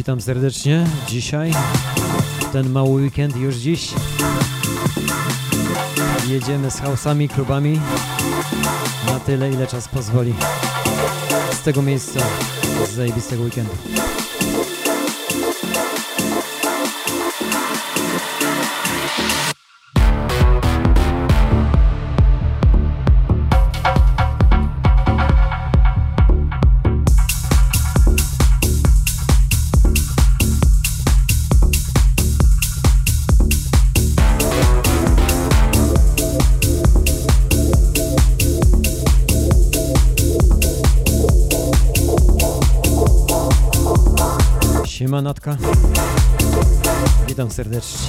Witam, serdecznie. Dzisiaj, ten mały weekend już dziś, jedziemy z hausami, klubami na tyle, ile czas pozwoli. Z tego miejsca, z zajebistego weekendu. Siema Natka. Witam serdecznie.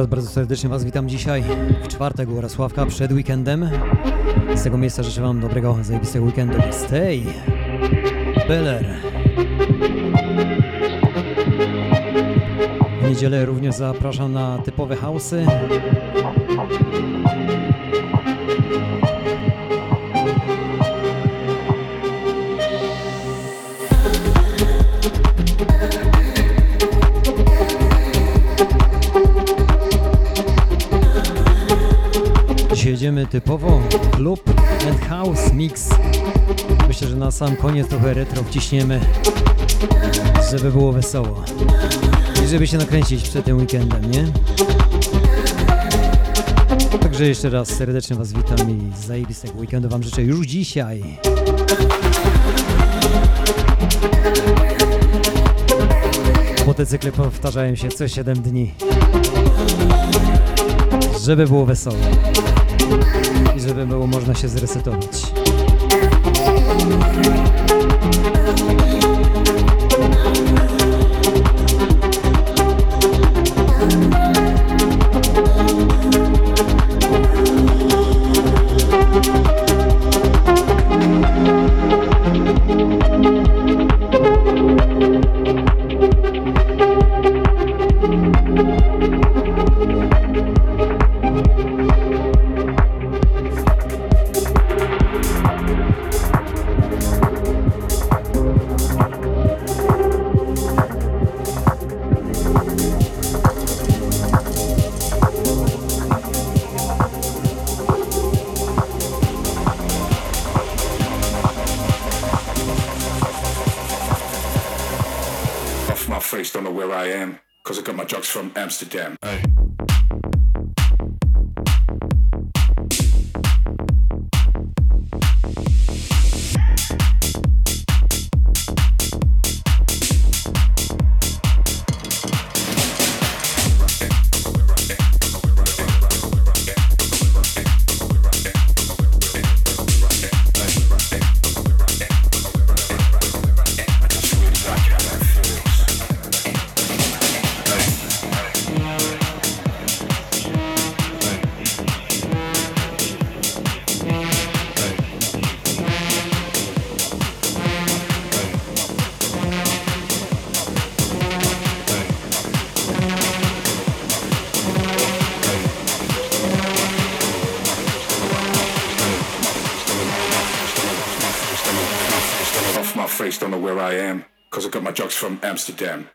Raz bardzo serdecznie Was witam dzisiaj w czwartek u przed weekendem. Z tego miejsca życzę Wam dobrego, zajebistego weekendu. Stay! Beller. W niedzielę również zapraszam na typowe hausy. Typowo klub and house mix. Myślę, że na sam koniec trochę retro wciśniemy, żeby było wesoło. I żeby się nakręcić przed tym weekendem, nie? Także jeszcze raz serdecznie Was witam i zajebistego weekendu Wam życzę już dzisiaj. Motocykle powtarzają się co 7 dni. Żeby było wesoło żeby było można się zresetować. From Amsterdam. Hey. From Amsterdam.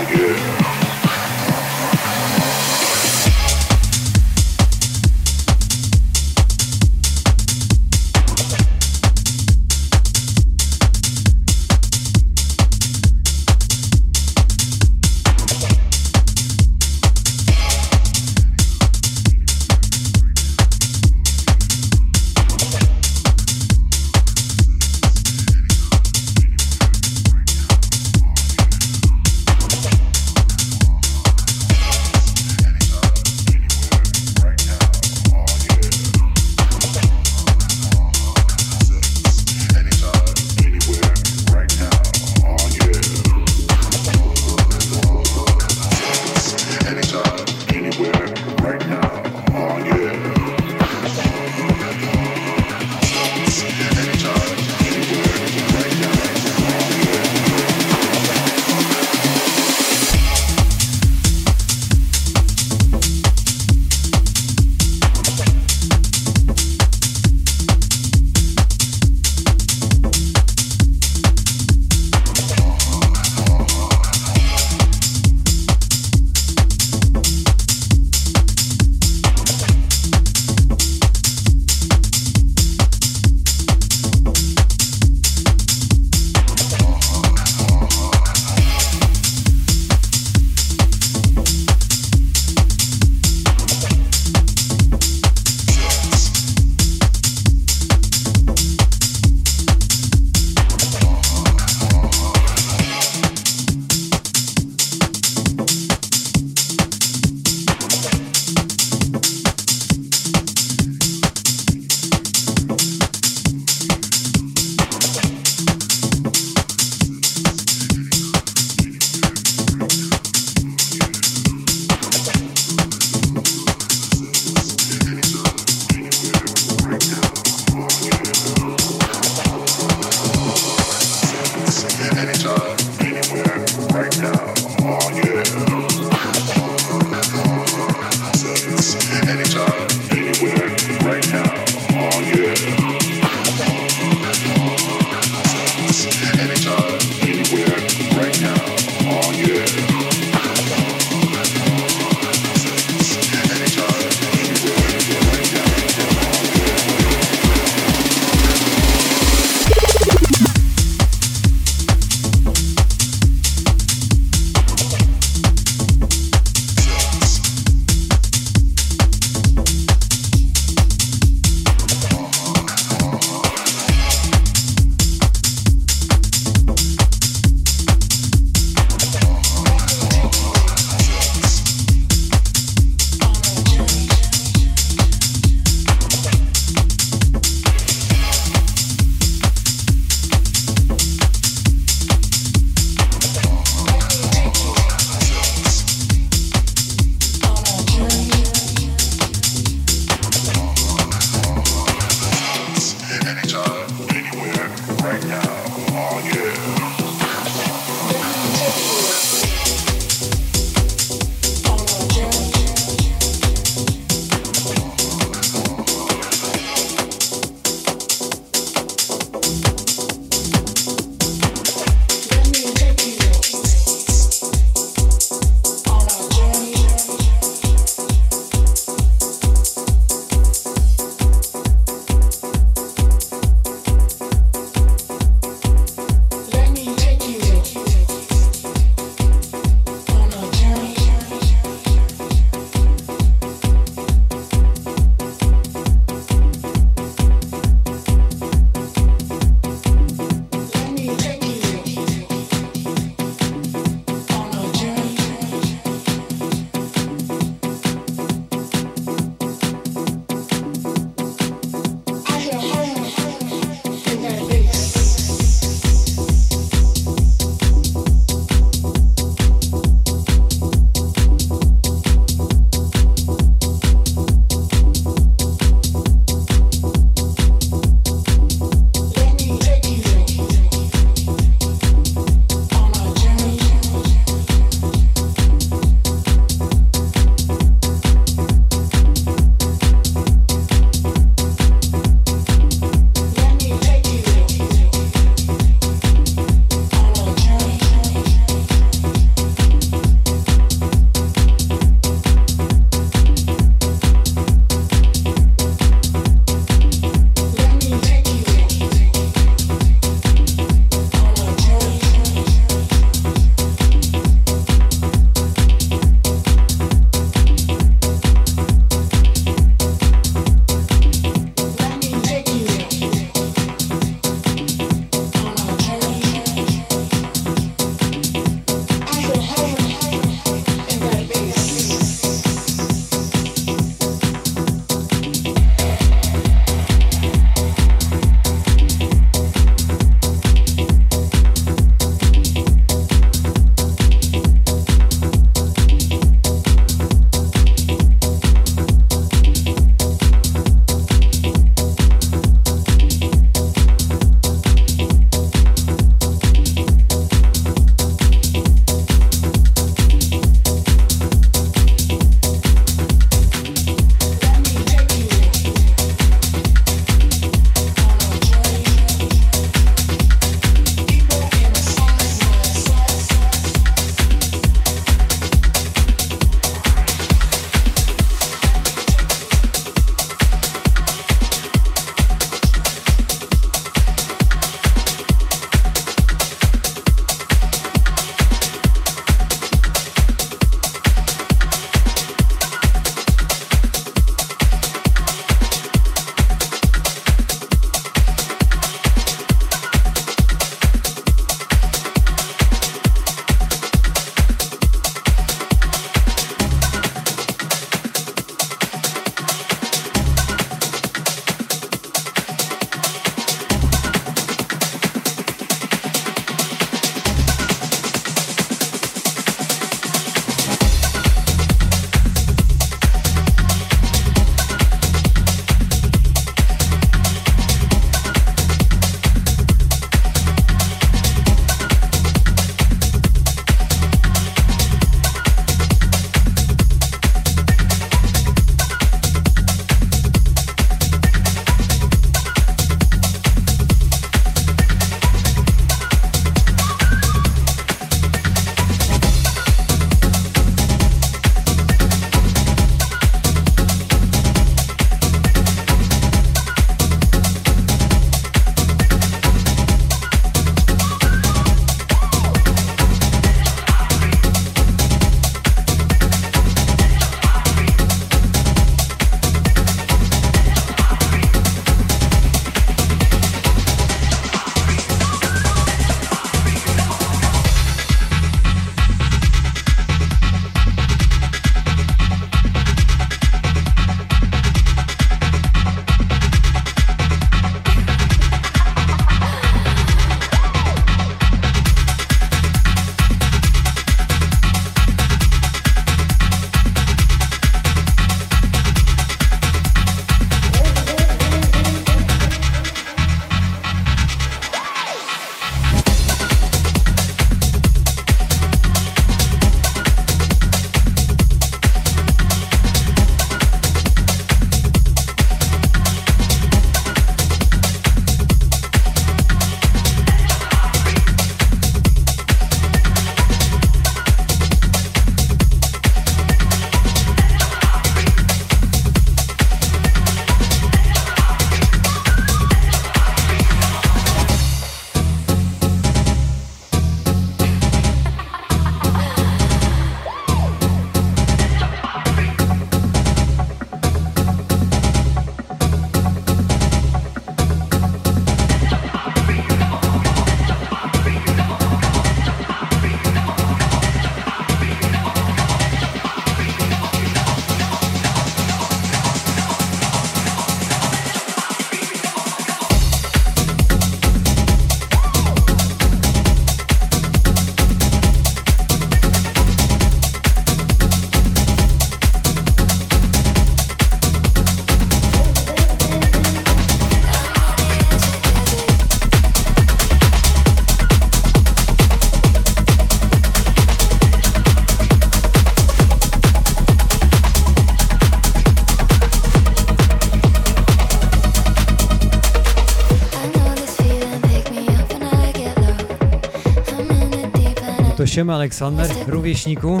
Siema Aleksander, rówieśniku.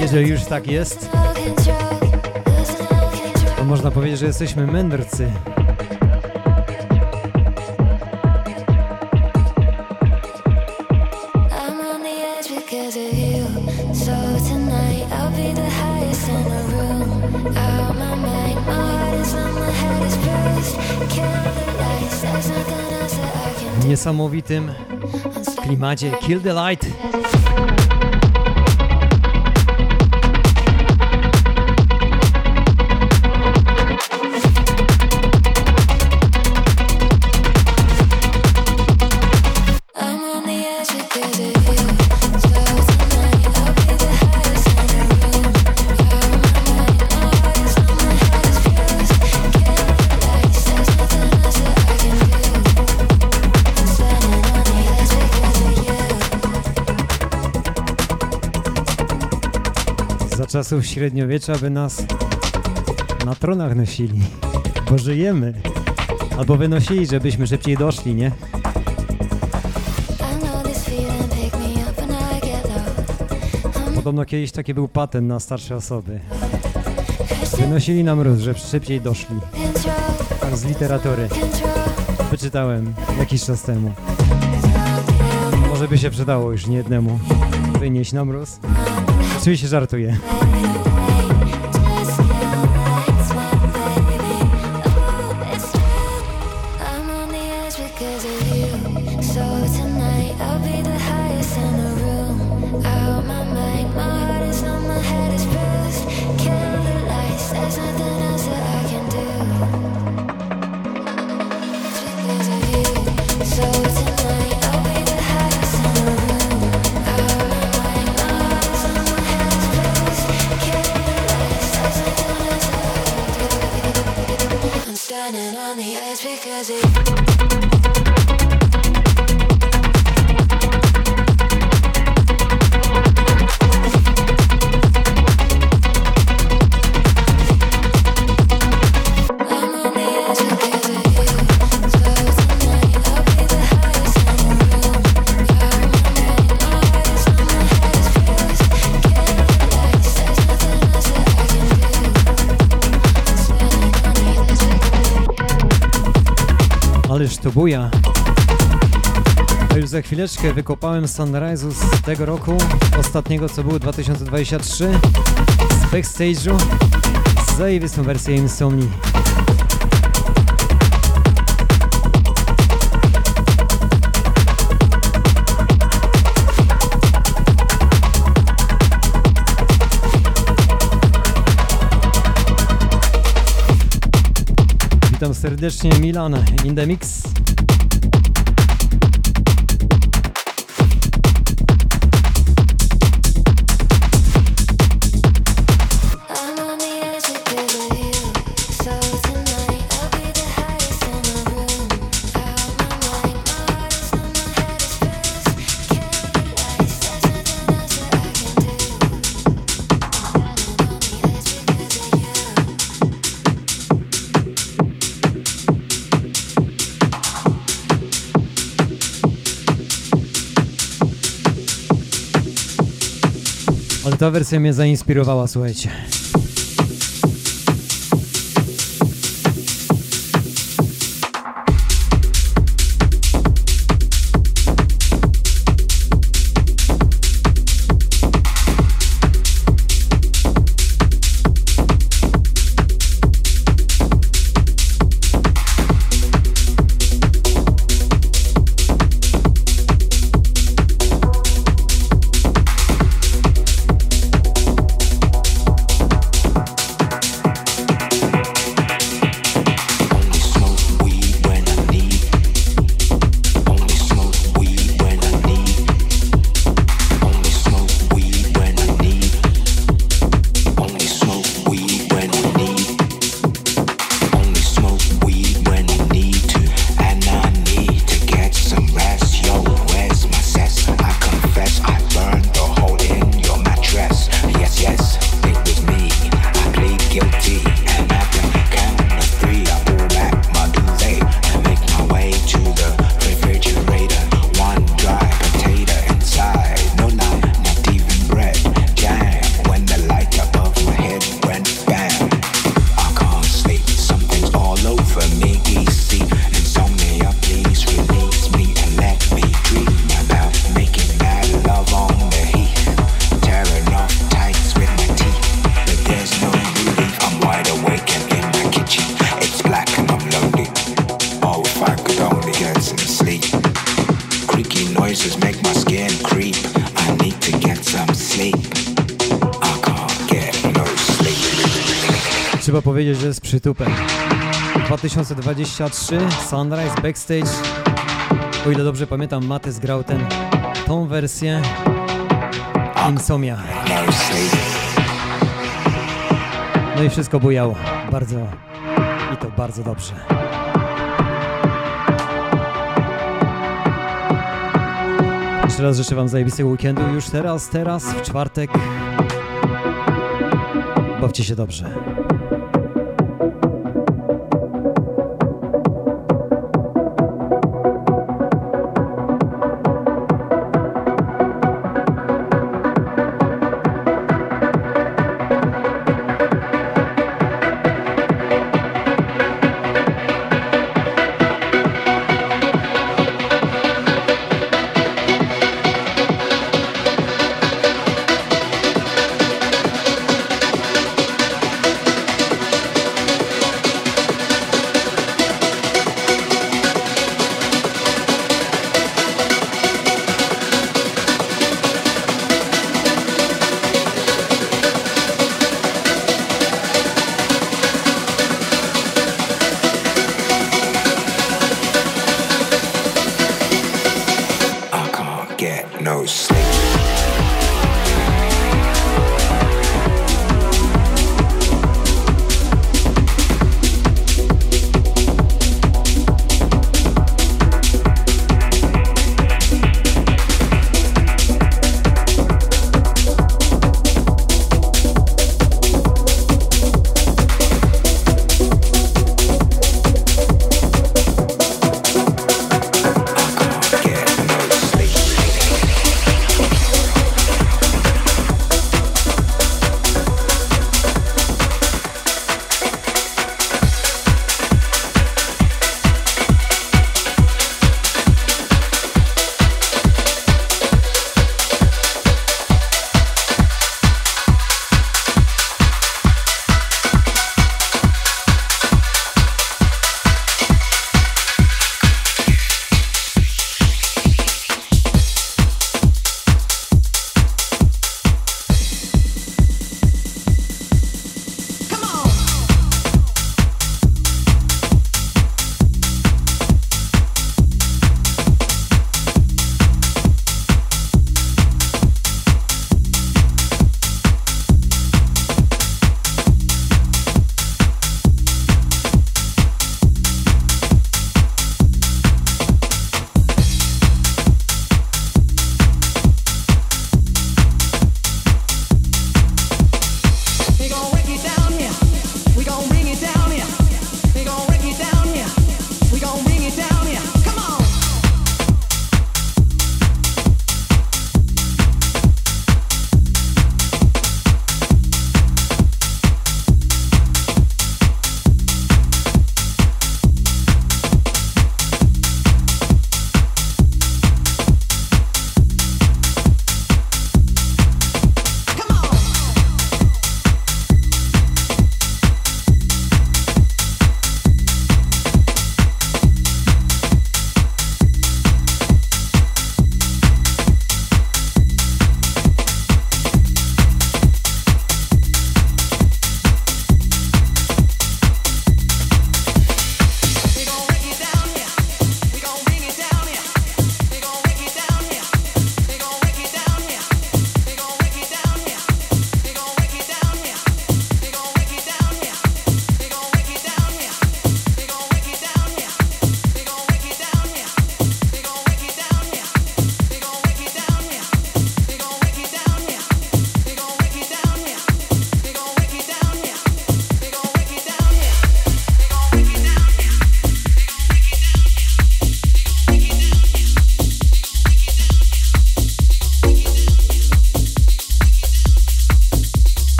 Jeżeli już tak jest, to można powiedzieć, że jesteśmy mędrcy. Niesamowitym klimacie Kill the Light. Czasów średniowiecza by nas na tronach nosili, bo żyjemy. Albo wynosili, żebyśmy szybciej doszli, nie? Podobno kiedyś taki był patent na starsze osoby. Wynosili nam mróz, że szybciej doszli. Tak z literatury. Wyczytałem jakiś czas temu. Może by się przydało już niejednemu wynieść na mróz. Oczywiście żartuję. To buja. A już za chwileczkę wykopałem Sunrise'u z tego roku, ostatniego co było 2023, z backstage'u, zajebistą wersję Insomni. Witam serdecznie Milan in the mix. Ta wersja mnie zainspirowała, słuchajcie. Przytupem. 2023 Sunrise Backstage. O ile dobrze pamiętam, Matys grał ten, tą wersję Insomnia. No i wszystko bujało. Bardzo i to bardzo dobrze. Jeszcze raz życzę Wam zajebistego weekendu już teraz, teraz, w czwartek. Bawcie się dobrze.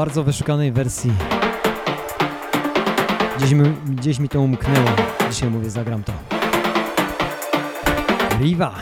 Bardzo wyszukanej wersji. Gdzieś mi, gdzieś mi to umknęło. Dzisiaj mówię, zagram to. Viva!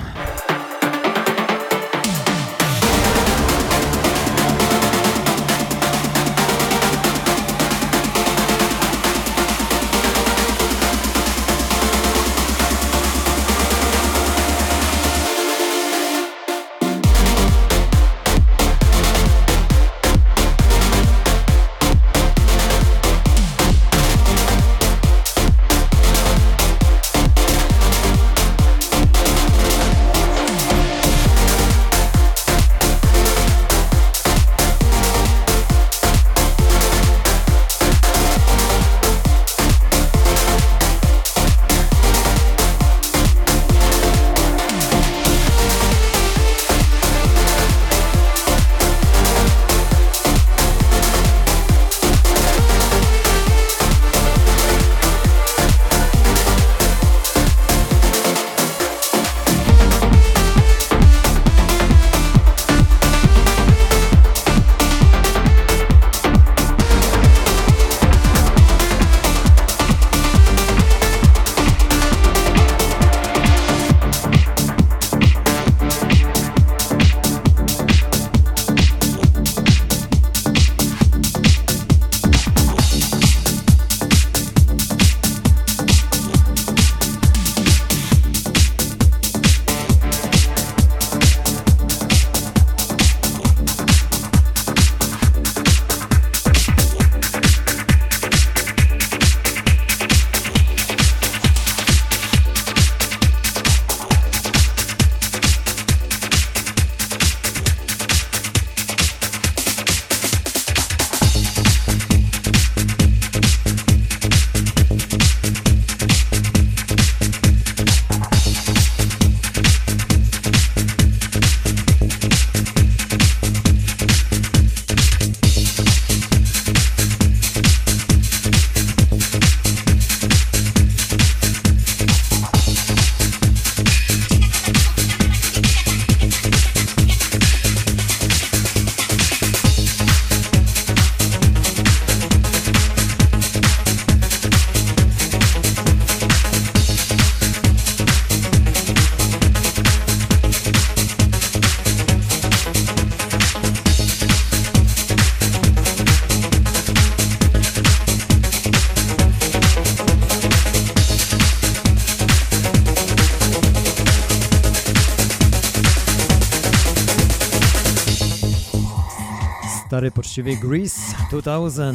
Stary poczciwie Grease 2000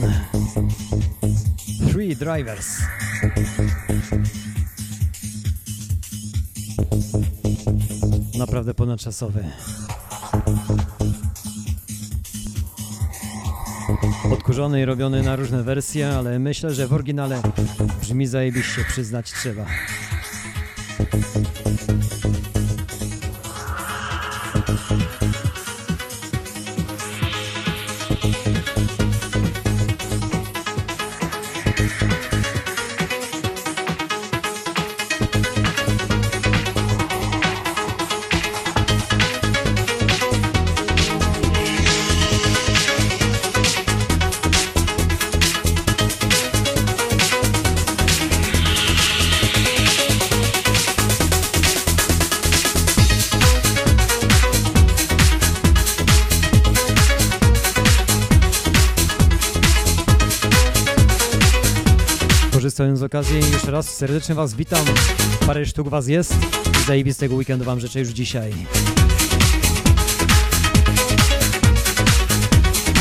Three Drivers Naprawdę ponadczasowy Odkurzony i robiony na różne wersje, ale myślę, że w oryginale brzmi zajebiście, przyznać trzeba. Korzystając z okazji, jeszcze raz serdecznie Was witam. Parę sztuk Was jest. Zajebistego weekendu Wam życzę już dzisiaj.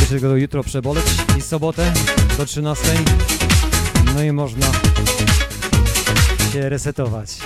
Jeszcze go jutro przeboleć i sobotę do 13. No i można się resetować.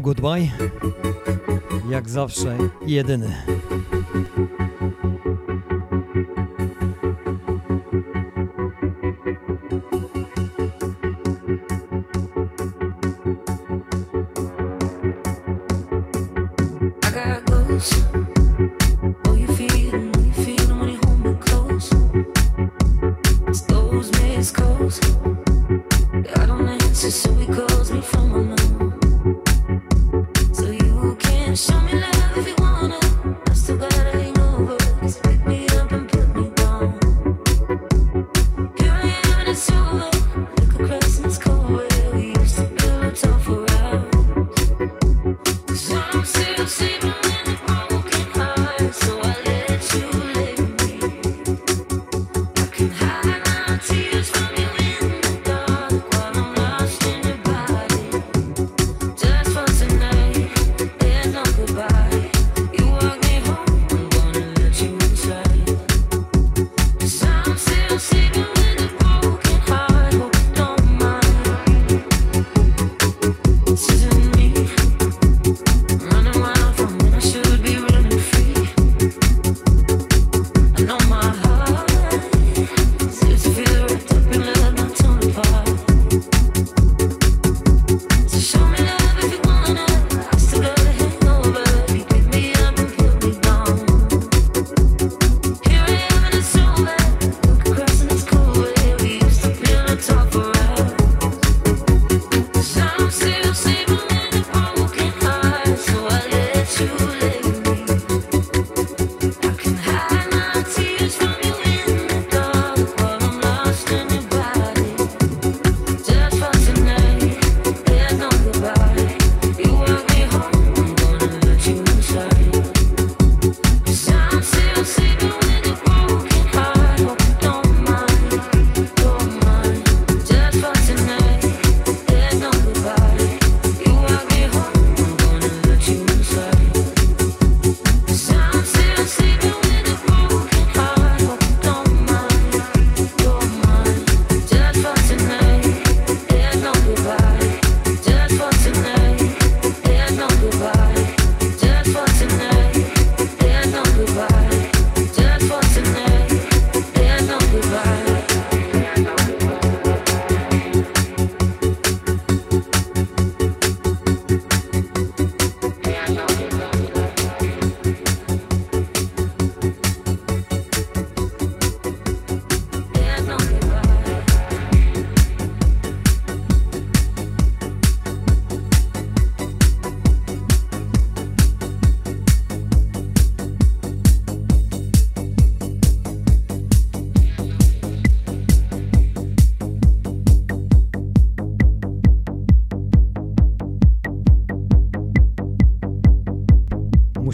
Goodbye. Jak zawsze jedyny.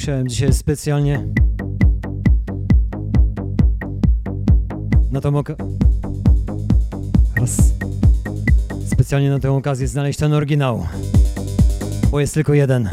musiałem dzisiaj specjalnie. Na tą okazję specjalnie na tę okazję znaleźć ten oryginał, bo jest tylko jeden.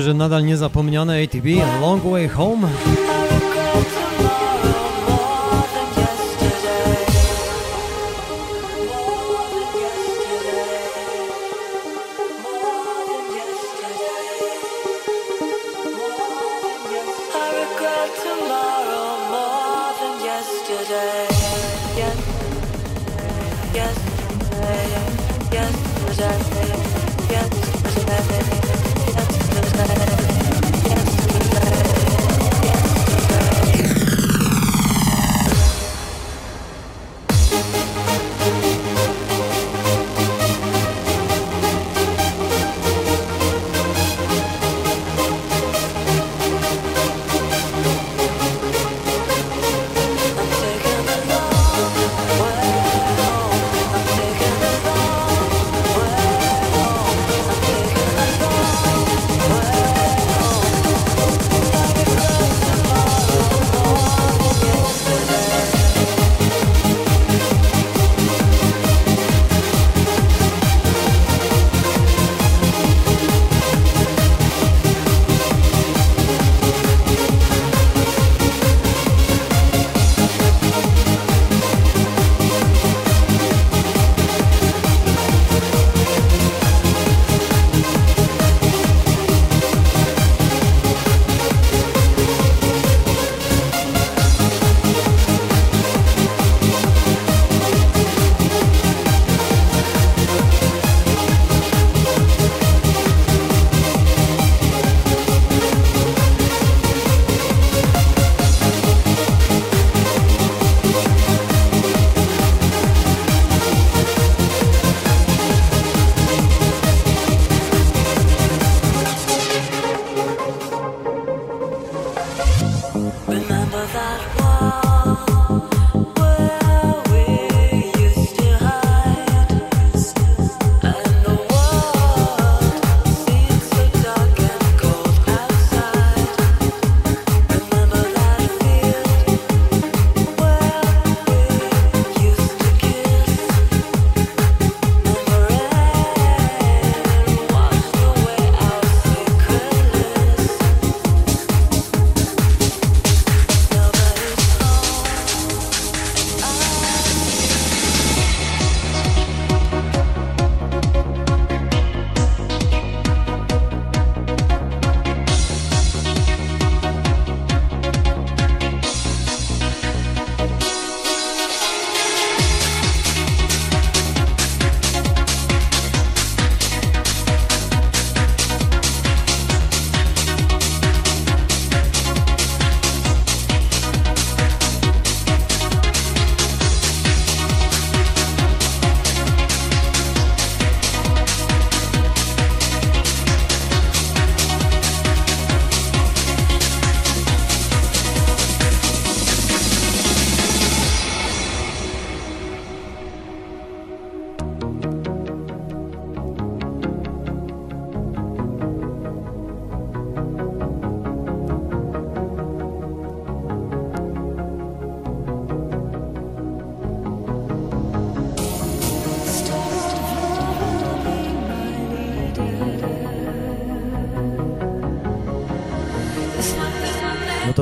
Że nadal niezapomniane ATB, Long Way Home.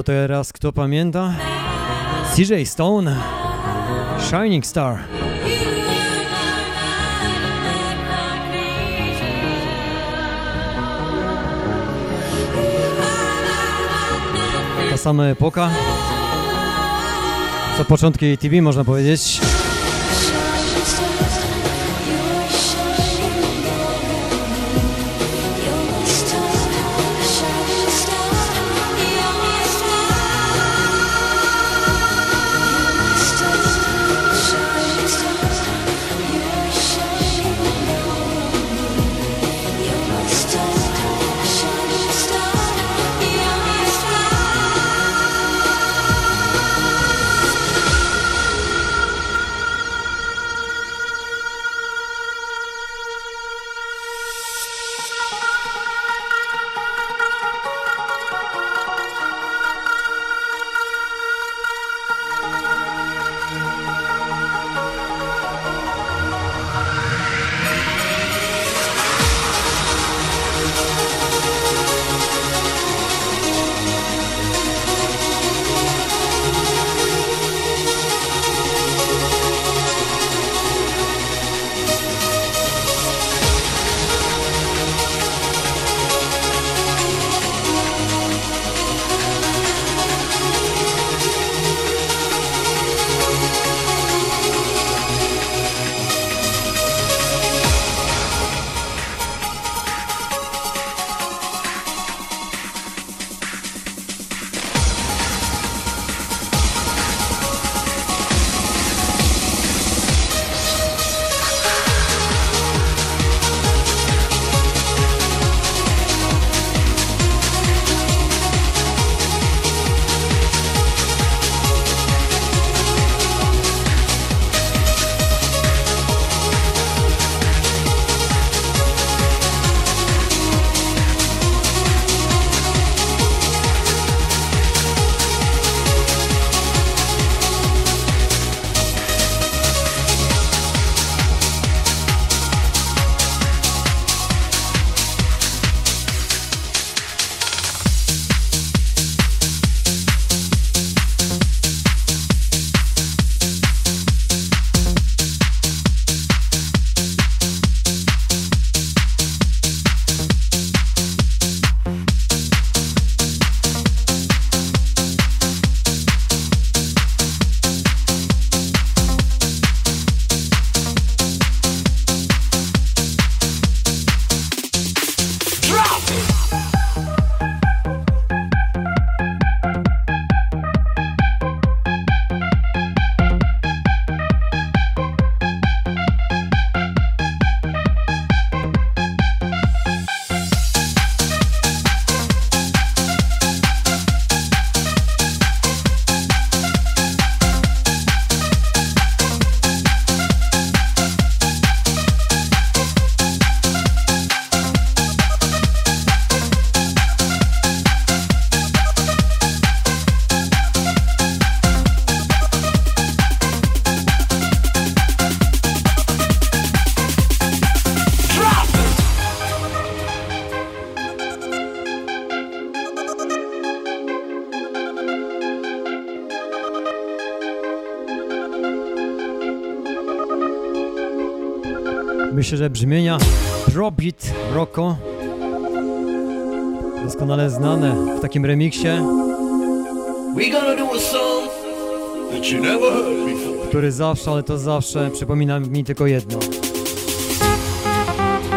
Teraz kto pamięta? CJ Stone, Shining Star. Ta sama epoka. Co początki TV można powiedzieć. Myślę, że brzmienia Drop It Rocco doskonale znane w takim remiksie, We gonna do a song that you never heard before. który zawsze, ale to zawsze przypomina mi tylko jedno.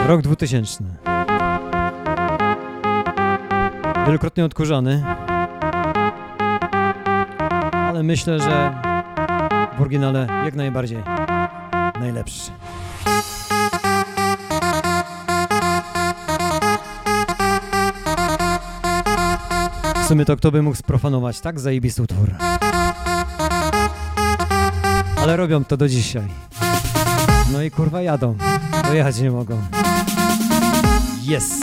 Rok 2000. Wielokrotnie odkurzany, ale myślę, że w oryginale jak najbardziej najlepszy. Sumie to kto by mógł sprofanować tak zajebisty utwór. Ale robią to do dzisiaj. No i kurwa jadą. Dojechać nie mogą. Yes!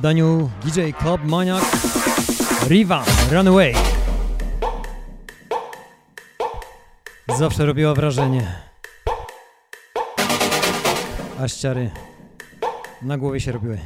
Wydaniu DJ Club Maniac Riva Runaway. Zawsze robiła wrażenie. Aż ciary na głowie się robiły.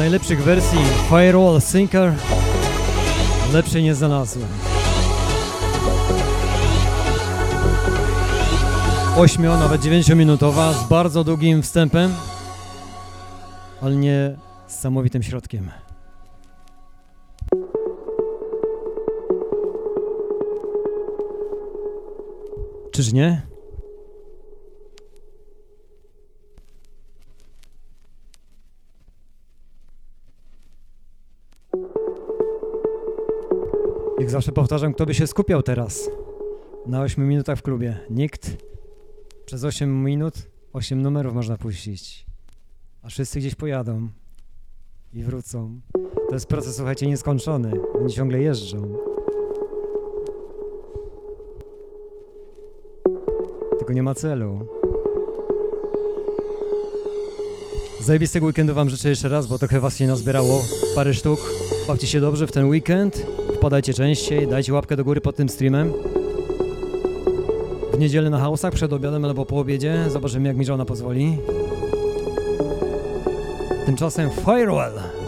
Najlepszych wersji Firewall Sinker. Lepszej nie znalazłem. Ośmio, nawet dziewięciominutowa z bardzo długim wstępem, ale nie samowitym środkiem. Czyż nie? Zawsze powtarzam, kto by się skupiał teraz na 8 minutach w klubie? Nikt. Przez 8 minut 8 numerów można puścić. A wszyscy gdzieś pojadą i wrócą. To jest proces, słuchajcie, nieskończony. Oni ciągle jeżdżą. Tylko nie ma celu. Zajebistego weekendu Wam życzę jeszcze raz, bo trochę Was się nazbierało. Parę sztuk. Bawcie się dobrze w ten weekend. Wpadajcie częściej, dajcie łapkę do góry pod tym streamem. W niedzielę na hausach przed obiadem albo po obiedzie. Zobaczymy jak mi żona pozwoli. Tymczasem Firewall.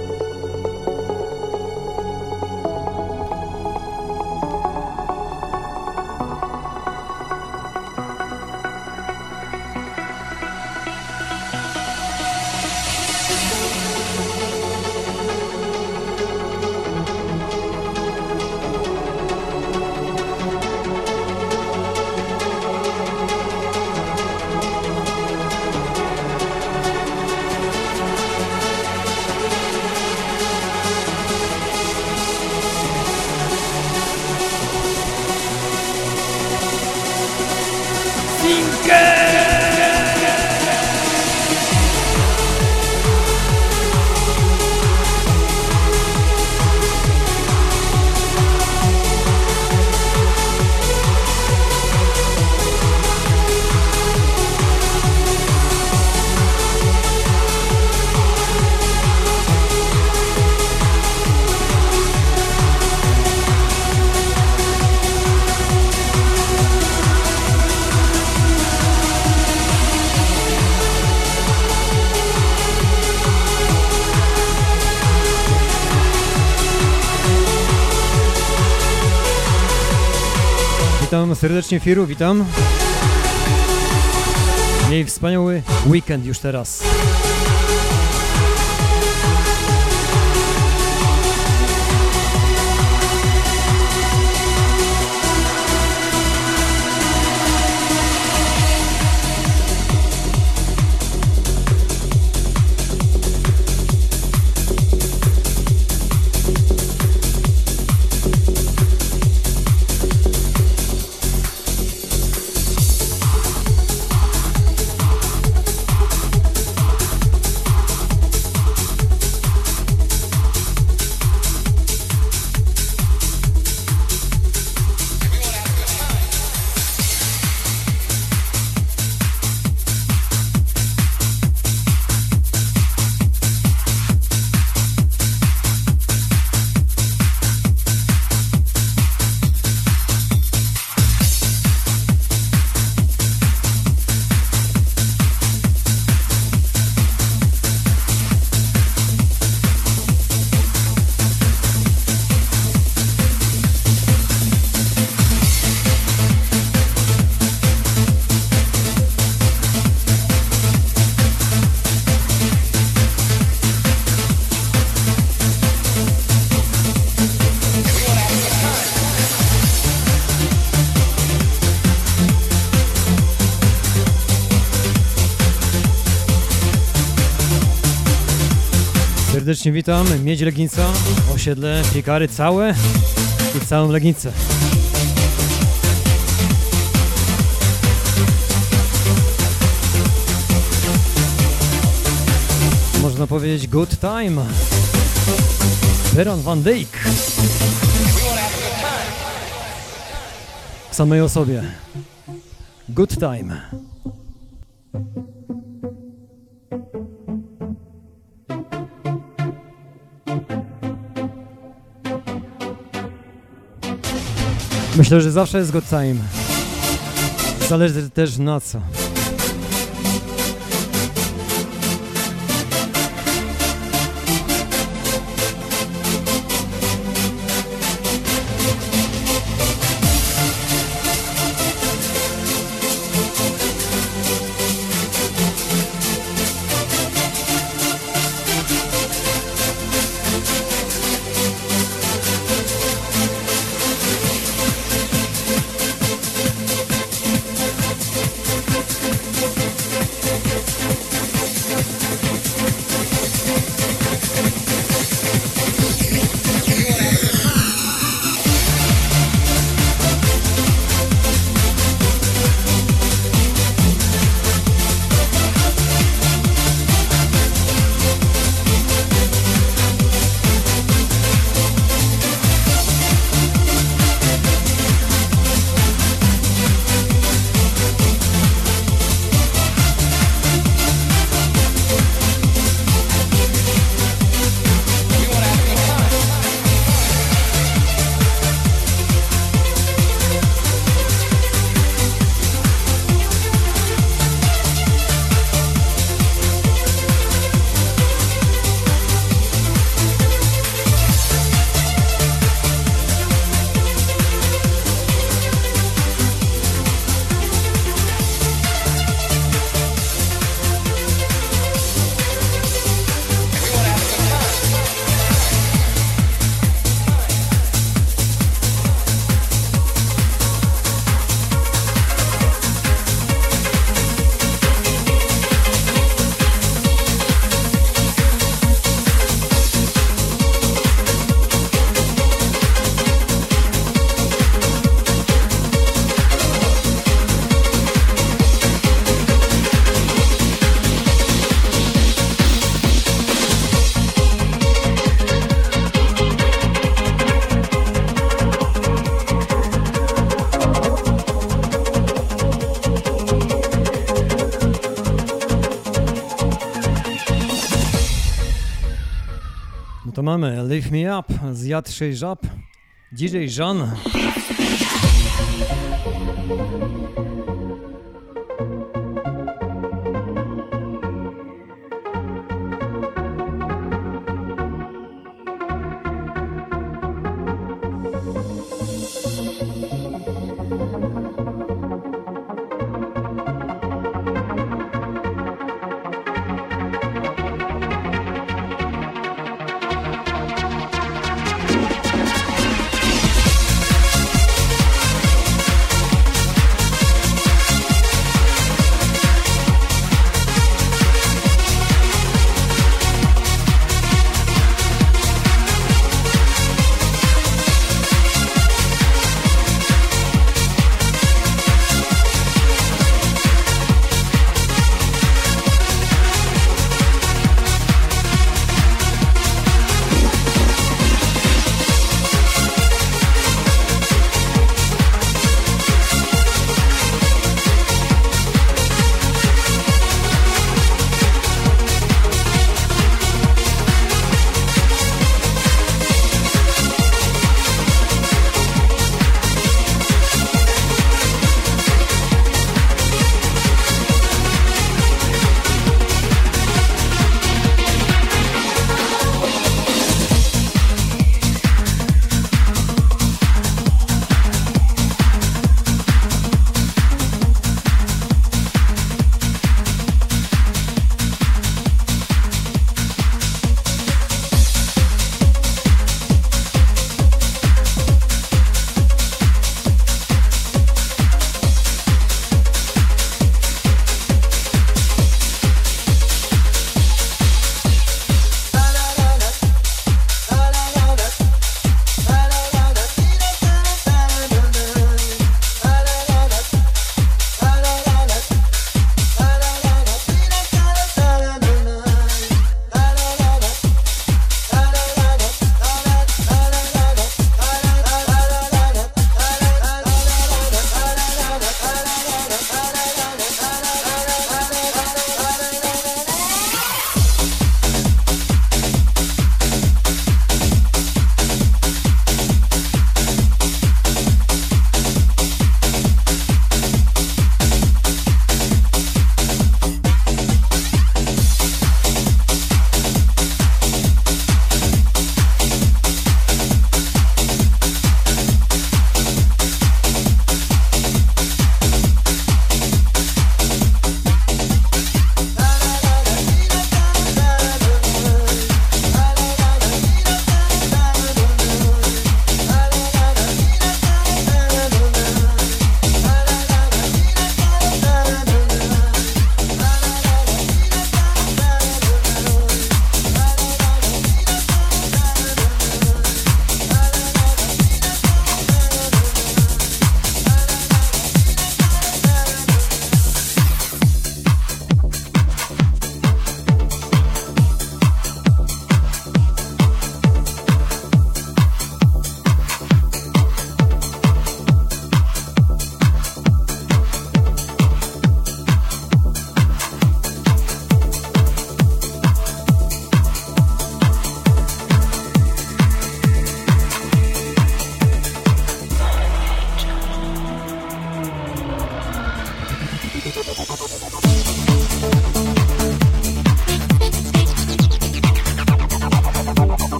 Serdecznie Firu, witam. Miej wspaniały weekend już teraz. Serdecznie witam, Miedź Legnica, osiedle Piekary całe i całą Legnicę. Można powiedzieć good time. Peron Van Dijk. W samej osobie. Good time. Myślę, że zawsze jest good time. Zależy też na co. mamy Lift Me Up z Jadrzej Żab, DJ Jean.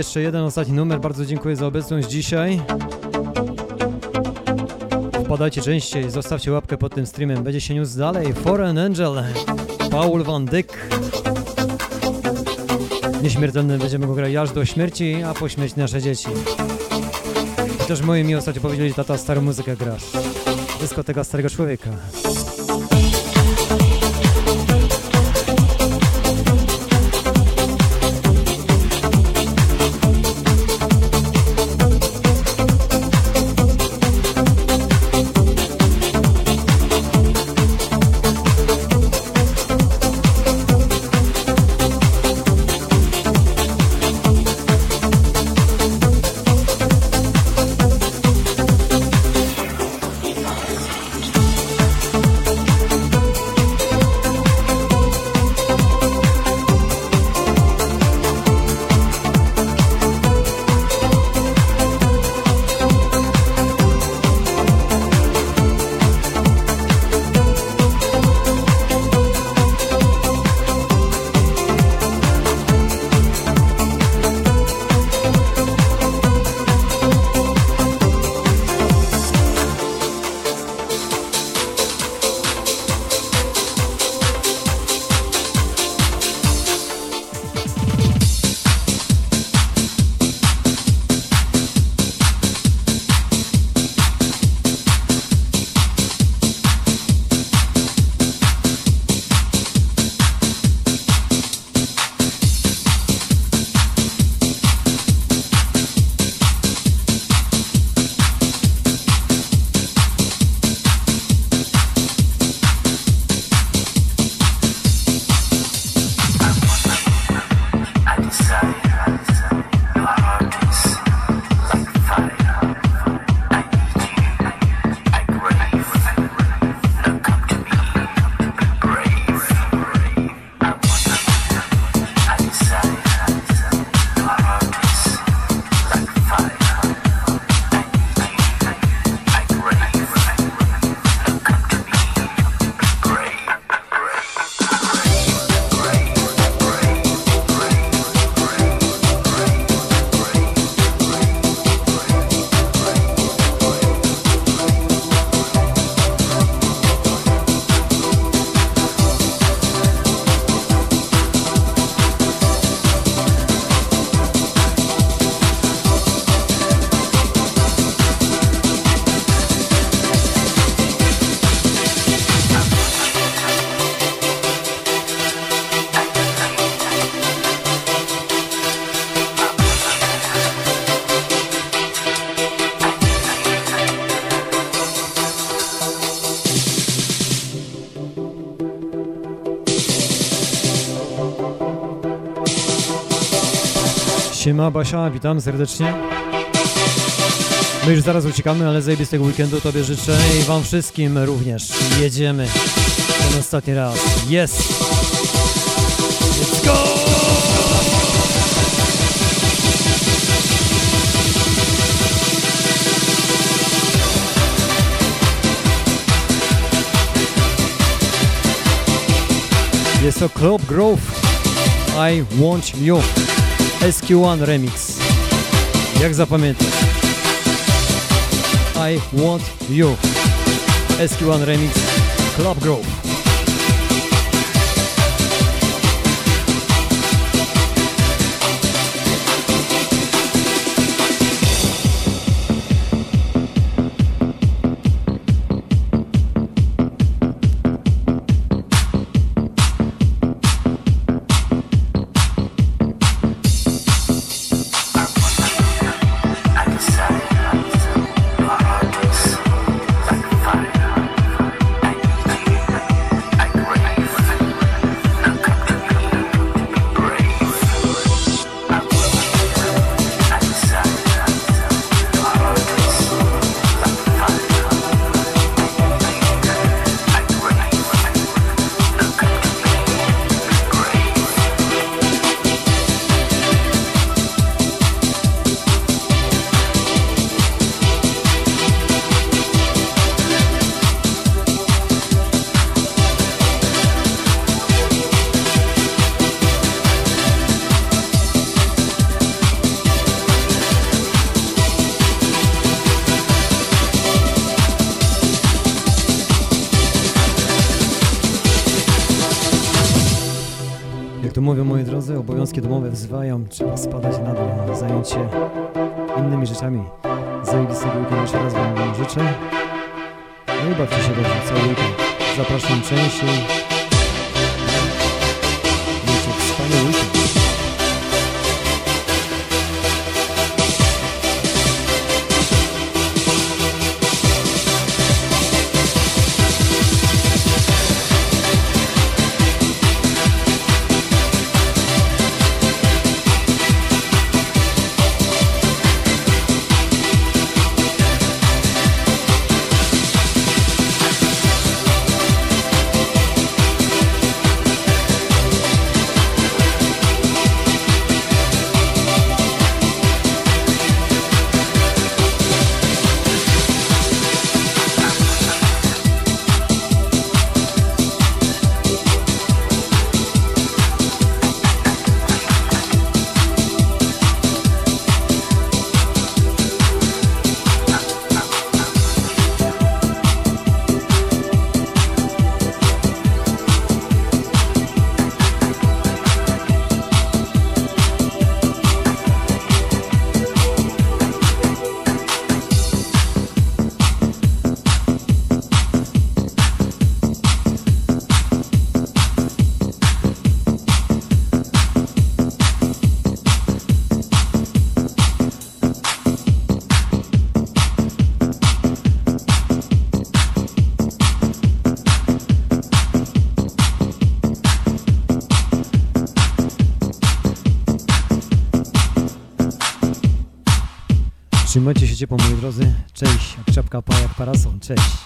Jeszcze jeden ostatni numer. Bardzo dziękuję za obecność dzisiaj. Wpadajcie częściej, zostawcie łapkę pod tym streamem. Będzie się news dalej. Foreign Angel, Paul Van Dyck. Nieśmiertelny będziemy go grać aż do śmierci, a po śmierci nasze dzieci. Chociaż moi mi ostatnio powiedzieli, tata starą muzykę grasz. Dyskoteka starego człowieka. Siema Basia, witam serdecznie. My już zaraz uciekamy, ale zajebistego weekendu Tobie życzę i Wam wszystkim również. Jedziemy. Ten ostatni raz. Yes! Let's go! Jest to Club Grove. I Want You. SQ1 Remix. Jak zapamiętać? I Want You. SQ1 Remix. Club Grove. Wzywają, trzeba spadać na dół, zająć się innymi rzeczami. Zajebistego weekendu jeszcze raz Wam życzę. No i bawcie się dobrze cały weekend. Zapraszam częściej. Ciepło moi drodzy. Cześć, jak czapka pa jak parasol. Cześć.